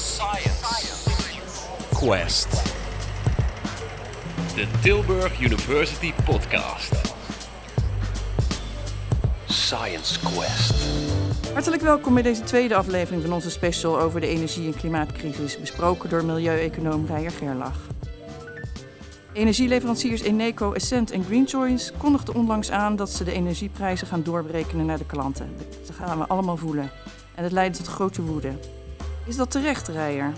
Science Quest. De Tilburg University Podcast. Science Quest. Hartelijk welkom bij deze tweede aflevering van onze special over de energie- en klimaatcrisis, besproken door milieueconoom Rijer Gerlach. Energieleveranciers Eneco, Essent en Greenchoice kondigden onlangs aan dat ze de energieprijzen gaan doorberekenen naar de klanten. Dat gaan we allemaal voelen. En het leidt tot grote woede. Is dat terecht, Rijer?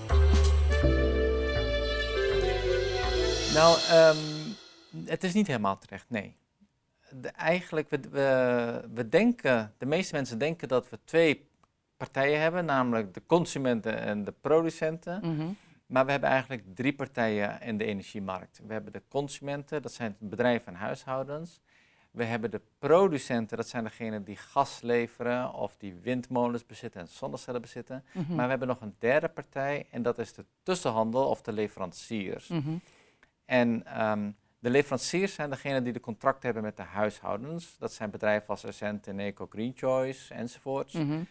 Nou, ehm, het is niet helemaal terecht, nee. De, eigenlijk, we, we, we denken, de meeste mensen denken dat we twee partijen hebben, namelijk de consumenten en de producenten. Mhm. Maar we hebben eigenlijk drie partijen in de energiemarkt. We hebben de consumenten, dat zijn bedrijven en huishoudens. We hebben de producenten, dat zijn degenen die gas leveren of die windmolens bezitten en zonnecellen bezitten. Mhm. Maar we hebben nog een derde partij en dat is de tussenhandel of de leveranciers. Mhm. En ehm, de leveranciers zijn degenen die de contracten hebben met de huishoudens. Dat zijn bedrijven als Essent, Eneco, Green Choice enzovoorts. Mhm.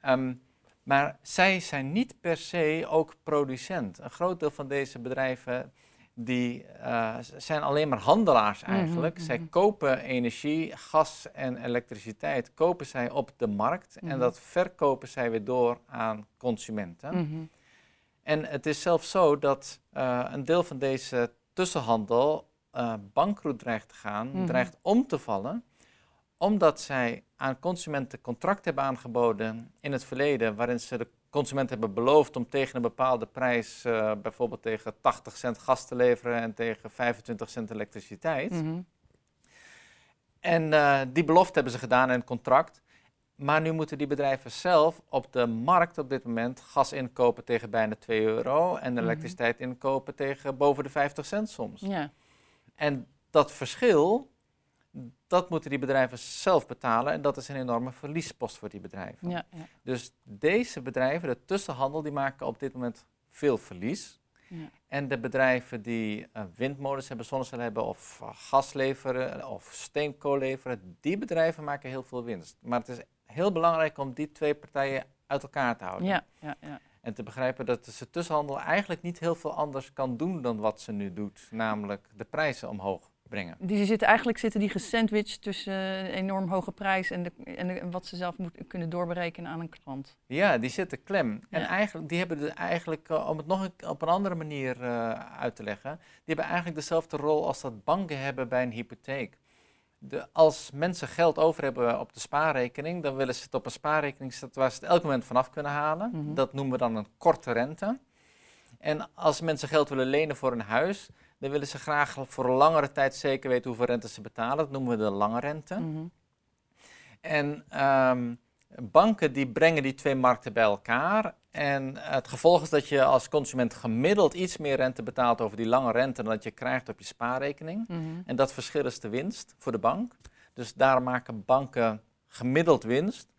Ehm, maar zij zijn niet per se ook producent. Een groot deel van deze bedrijven die, eh, zijn alleen maar handelaars eigenlijk. Mhm, Zij mhm. kopen energie, gas en elektriciteit kopen zij op de markt Mhm. en dat verkopen zij weer door aan consumenten. Mhm. En het is zelfs zo dat eh, een deel van deze tussenhandel eh bankroet dreigt te gaan, Mhm. dreigt om te vallen, omdat zij aan consumenten contract hebben aangeboden in het verleden, waarin ze de consument hebben beloofd om tegen een bepaalde prijs, eh, bijvoorbeeld tegen 80 cent gas te leveren en tegen 25 cent elektriciteit. Mhm. En eh, die belofte hebben ze gedaan in het contract. Maar nu moeten die bedrijven zelf op de markt op dit moment gas inkopen tegen bijna 2 euro en Mhm. elektriciteit inkopen tegen boven de 50 cent soms. Ja. En dat verschil, dat moeten die bedrijven zelf betalen en dat is een enorme verliespost voor die bedrijven. Ja. Ja. Dus deze bedrijven, de tussenhandel, die maken op dit moment veel verlies. Ja. En de bedrijven die eh, windmolens hebben, zonnecellen hebben of uh, gas leveren of steenkool leveren, die bedrijven maken heel veel winst. Maar het is heel belangrijk om die twee partijen uit elkaar te houden. Ja. Ja. Ja. En te begrijpen dat de tussenhandel eigenlijk niet heel veel anders kan doen dan wat ze nu doet, namelijk de prijzen omhoog brengen. Die zitten, eigenlijk zitten die gesandwiched tussen een enorm hoge prijs en, de, en, de- en wat ze zelf moeten kunnen doorberekenen aan een klant. Ja, die zitten klem. En eigenlijk, die hebben de, eigenlijk, eh, om het nog een- op een andere manier eh, uit te leggen, die hebben eigenlijk dezelfde rol als dat banken hebben bij een hypotheek. De, als mensen geld over hebben op de spaarrekening, dan willen ze het op een spaarrekening zetten waar ze het elk moment vanaf kunnen halen. Mhm. Dat noemen we dan een korte rente. En als mensen geld willen lenen voor een huis, dan willen ze graag voor een langere tijd zeker weten hoeveel rente ze betalen. Dat noemen we de lange rente. Mhm. En ehm, banken die brengen die twee markten bij elkaar. En het gevolg is dat je als consument gemiddeld iets meer rente betaalt over die lange rente dan dat je krijgt op je spaarrekening. Mhm. En dat verschil is de winst voor de bank. Dus daarom maken banken gemiddeld winst.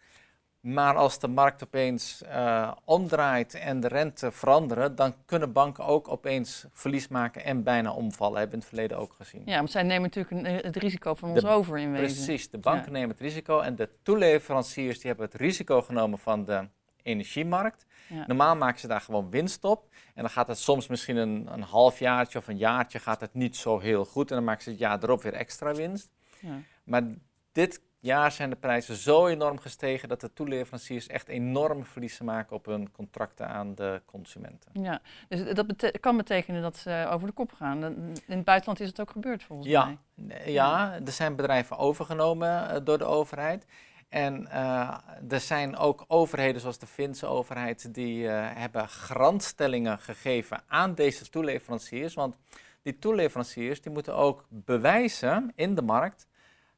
Maar als de markt opeens eh, omdraait en de rente veranderen, dan kunnen banken ook opeens verlies maken en bijna omvallen. Hebben we in het verleden ook gezien. Ja, want zij nemen natuurlijk eh, het risico van De- ons over in wezen. Precies, de banken Ja. nemen het risico en de toeleveranciers die hebben het risico genomen van de energiemarkt. Ja. Normaal maken ze daar gewoon winst op en dan gaat het soms misschien een, een halfjaartje of een jaartje gaat het niet zo heel goed en dan maken ze het jaar erop weer extra winst. Ja. Maar dit jaar zijn de prijzen zo enorm gestegen dat de toeleveranciers echt enorme verliezen maken op hun contracten aan de consumenten. Ja, dus dat bete- kan betekenen dat ze over de kop gaan. In het buitenland is het ook gebeurd volgens Ja, mij. Ja, er zijn bedrijven overgenomen eh, door de overheid. En eh, er zijn ook overheden, zoals de Finse overheid, die eh, hebben garantstellingen gegeven aan deze toeleveranciers. Want die toeleveranciers die moeten ook bewijzen in de markt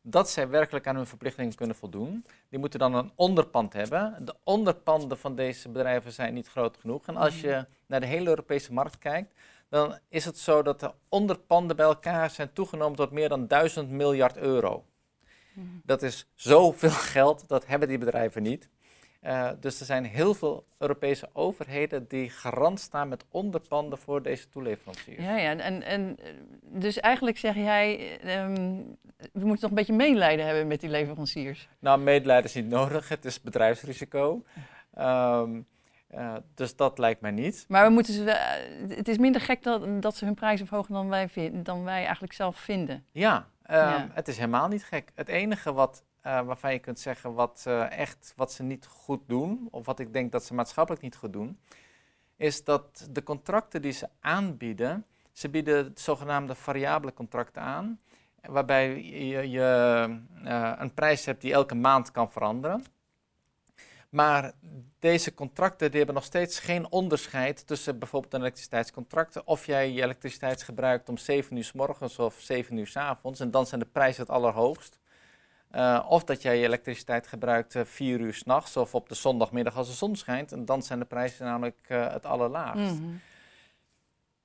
dat zij werkelijk aan hun verplichtingen kunnen voldoen. Die moeten dan een onderpand hebben. De onderpanden van deze bedrijven zijn niet groot genoeg. En als je naar de hele Europese markt kijkt, dan is het zo dat de onderpanden bij elkaar zijn toegenomen tot meer dan 1000 miljard euro. Mhm. Dat is zoveel geld, dat hebben die bedrijven niet. Eh, dus er zijn heel veel Europese overheden die garant staan met onderpanden voor deze toeleveranciers. Ja, ja. En, en eh, dus eigenlijk zeg jij, ehm, we moeten toch een beetje medelijden hebben met die leveranciers. Nou, medelijden is niet nodig, het is bedrijfsrisico. Ehm, Eh, dus dat lijkt mij niet. Maar we moeten ze, eh, het is minder gek dat, dat ze hun prijzen verhogen dan wij, dan wij eigenlijk zelf vinden. Ja, ehm, Ja. het is helemaal niet gek. Het enige wat, eh, waarvan je kunt zeggen wat, eh, echt, wat ze niet goed doen, of wat ik denk dat ze maatschappelijk niet goed doen, is dat de contracten die ze aanbieden, ze bieden zogenaamde variabele contracten aan, waarbij je, je eh, een prijs hebt die elke maand kan veranderen. Maar deze contracten die hebben nog steeds geen onderscheid tussen bijvoorbeeld een elektriciteitscontract. Of jij je elektriciteit gebruikt om 7 uur s morgens of 7 uur s avonds. En dan zijn de prijzen het allerhoogst. Eh, of dat jij je elektriciteit gebruikt eh 4 uur s'nachts of op de zondagmiddag als de zon schijnt. En dan zijn de prijzen namelijk eh, het allerlaagst. Mhm.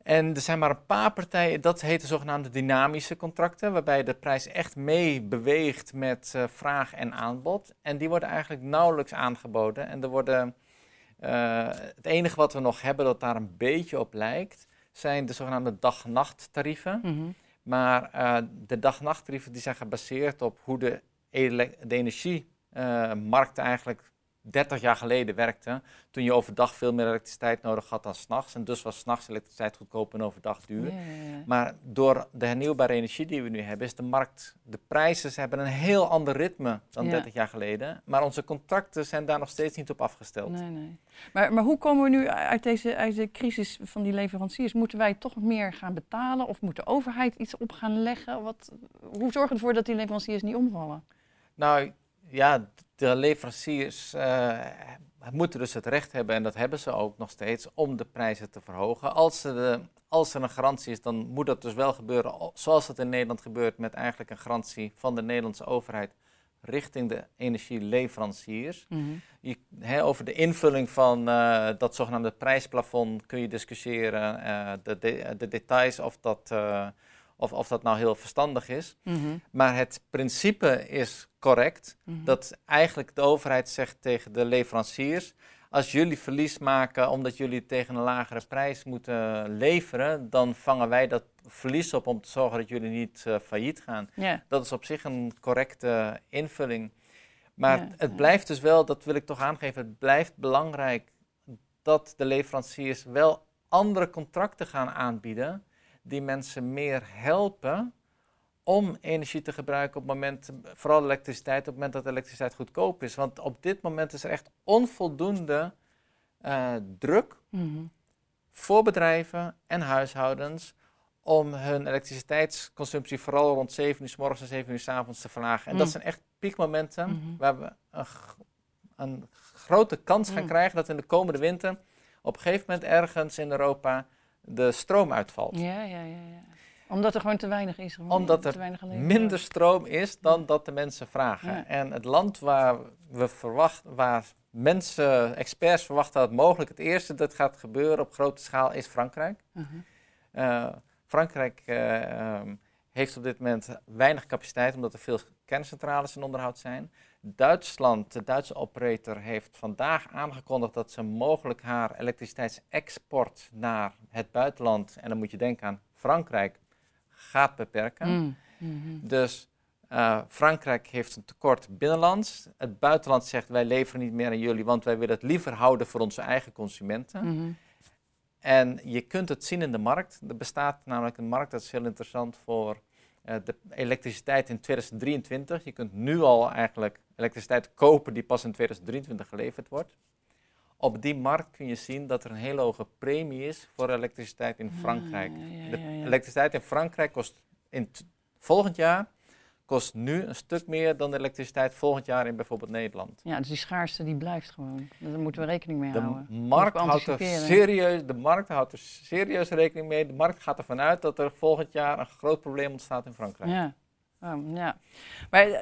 En er zijn maar een paar partijen, dat heet de zogenaamde dynamische contracten, waarbij de prijs echt mee beweegt met vraag en aanbod. En die worden eigenlijk nauwelijks aangeboden. En er worden, het enige wat we nog hebben dat daar een beetje op lijkt, zijn de zogenaamde dag-nacht-tarieven. Mhm. Maar de dag-nachttarieven die zijn gebaseerd op hoe de, de energiemarkt eigenlijk 30 jaar geleden werkte. Toen je overdag veel meer elektriciteit nodig had dan s'nachts. En dus was s'nachts elektriciteit goedkoop en overdag duur. Ja, ja, ja. Maar door de hernieuwbare energie die we nu hebben, is de markt, de prijzen ze hebben een heel ander ritme dan Ja. 30 jaar geleden. Maar onze contracten zijn daar nog steeds niet op afgesteld. Nee, nee. Maar, maar hoe komen we nu uit deze, uit de crisis van die leveranciers? Moeten wij toch meer gaan betalen of moet de overheid iets op gaan leggen? Wat, hoe zorgen we ervoor dat die leveranciers niet omvallen? Nou ja, de leveranciers eh, moeten dus het recht hebben, en dat hebben ze ook nog steeds, om de prijzen te verhogen. Als, ze de, als er een garantie is, dan moet dat dus wel gebeuren zoals het in Nederland gebeurt, met eigenlijk een garantie van de Nederlandse overheid richting de energieleveranciers. Je, hè, over de invulling van eh, dat zogenaamde prijsplafond kun je discussiëren, eh, de, de, de details of dat, of, of dat nou heel verstandig is. Mhm. Maar het principe is correct. Mhm. Dat eigenlijk de overheid zegt tegen de leveranciers: als jullie verlies maken omdat jullie tegen een lagere prijs moeten leveren, dan vangen wij dat verlies op om te zorgen dat jullie niet eh, failliet gaan. Dat is op zich een correcte invulling. Maar het blijft dus wel, dat wil ik toch aangeven, het blijft belangrijk dat de leveranciers wel andere contracten gaan aanbieden die mensen meer helpen om energie te gebruiken op het moment, vooral elektriciteit, op het moment dat elektriciteit goedkoop is. Want op dit moment is er echt onvoldoende eh, druk Mhm. voor bedrijven en huishoudens om hun elektriciteitsconsumptie vooral rond 7 uur s morgens en 7 uur s avonds te verlagen. En dat Mm. zijn echt piekmomenten Mhm. waar we een, een grote kans gaan Mm. krijgen dat in de komende winter op een gegeven moment ergens in Europa de stroom uitvalt. ja, ja, ja, ja. Omdat er gewoon te weinig is. Omdat er Minder stroom is dan dat de mensen vragen. Ja. En het land waar we verwachten, waar mensen, experts verwachten dat mogelijk het eerste dat gaat gebeuren op grote schaal is Frankrijk. Mhm. Eh, Frankrijk eh, ehm, heeft op dit moment weinig capaciteit omdat er veel kerncentrales in onderhoud zijn. Duitsland, de Duitse operator, heeft vandaag aangekondigd dat ze mogelijk haar elektriciteitsexport naar het buitenland, en dan moet je denken aan Frankrijk, gaat beperken. Mm. Mhm. Dus eh, Frankrijk heeft een tekort binnenlands. Het buitenland zegt wij leveren niet meer aan jullie, want wij willen het liever houden voor onze eigen consumenten. Mhm. En je kunt het zien in de markt. Er bestaat namelijk een markt, dat is heel interessant voor de elektriciteit in 2023. Je kunt nu al eigenlijk elektriciteit kopen die pas in 2023 geleverd wordt. Op die markt kun je zien dat er een hele hoge premie is voor elektriciteit in Frankrijk. Ah, ja, ja, De ja, elektriciteit in Frankrijk kost in volgend jaar kost nu een stuk meer dan de elektriciteit volgend jaar in bijvoorbeeld Nederland. Ja, dus die schaarste die blijft gewoon. Daar moeten we rekening mee De houden. markt, houdt er serieus, de markt houdt er serieus rekening mee. De markt gaat ervan uit dat er volgend jaar een groot probleem ontstaat in Frankrijk. Ja. Oh, ja. Maar eh,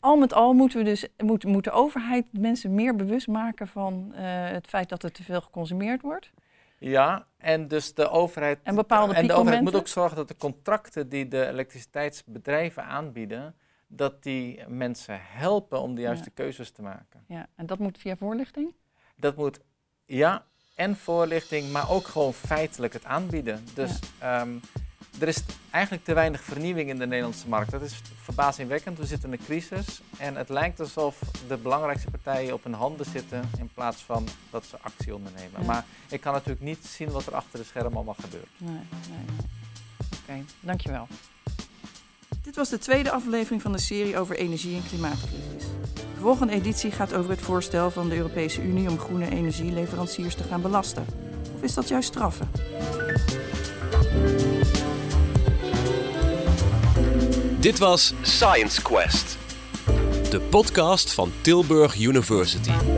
al met al moeten we dus moet, moet de overheid mensen meer bewust maken van eh, het feit dat er te veel geconsumeerd wordt. Ja, en dus de overheid. En bepaalde en de overheid moet ook zorgen dat de contracten die de elektriciteitsbedrijven aanbieden, dat die mensen helpen om de juiste keuzes te maken. Ja, en dat moet via voorlichting. Dat moet, ja, en voorlichting, maar ook gewoon feitelijk het aanbieden. Dus ehm, er is eigenlijk te weinig vernieuwing in de Nederlandse markt. Dat is verbazingwekkend. We zitten in een crisis en het lijkt alsof de belangrijkste partijen op hun handen zitten in plaats van dat ze actie ondernemen. Ja. Maar ik kan natuurlijk niet zien wat er achter de schermen allemaal gebeurt. Nee, nee, nee. Oké, dankjewel. Dit was de tweede aflevering van de serie over energie- en klimaatcrisis. De volgende editie gaat over het voorstel van de Europese Unie om groene energieleveranciers te gaan belasten. Of is dat juist straffen? Dit was Science Quest, de podcast van Tilburg University.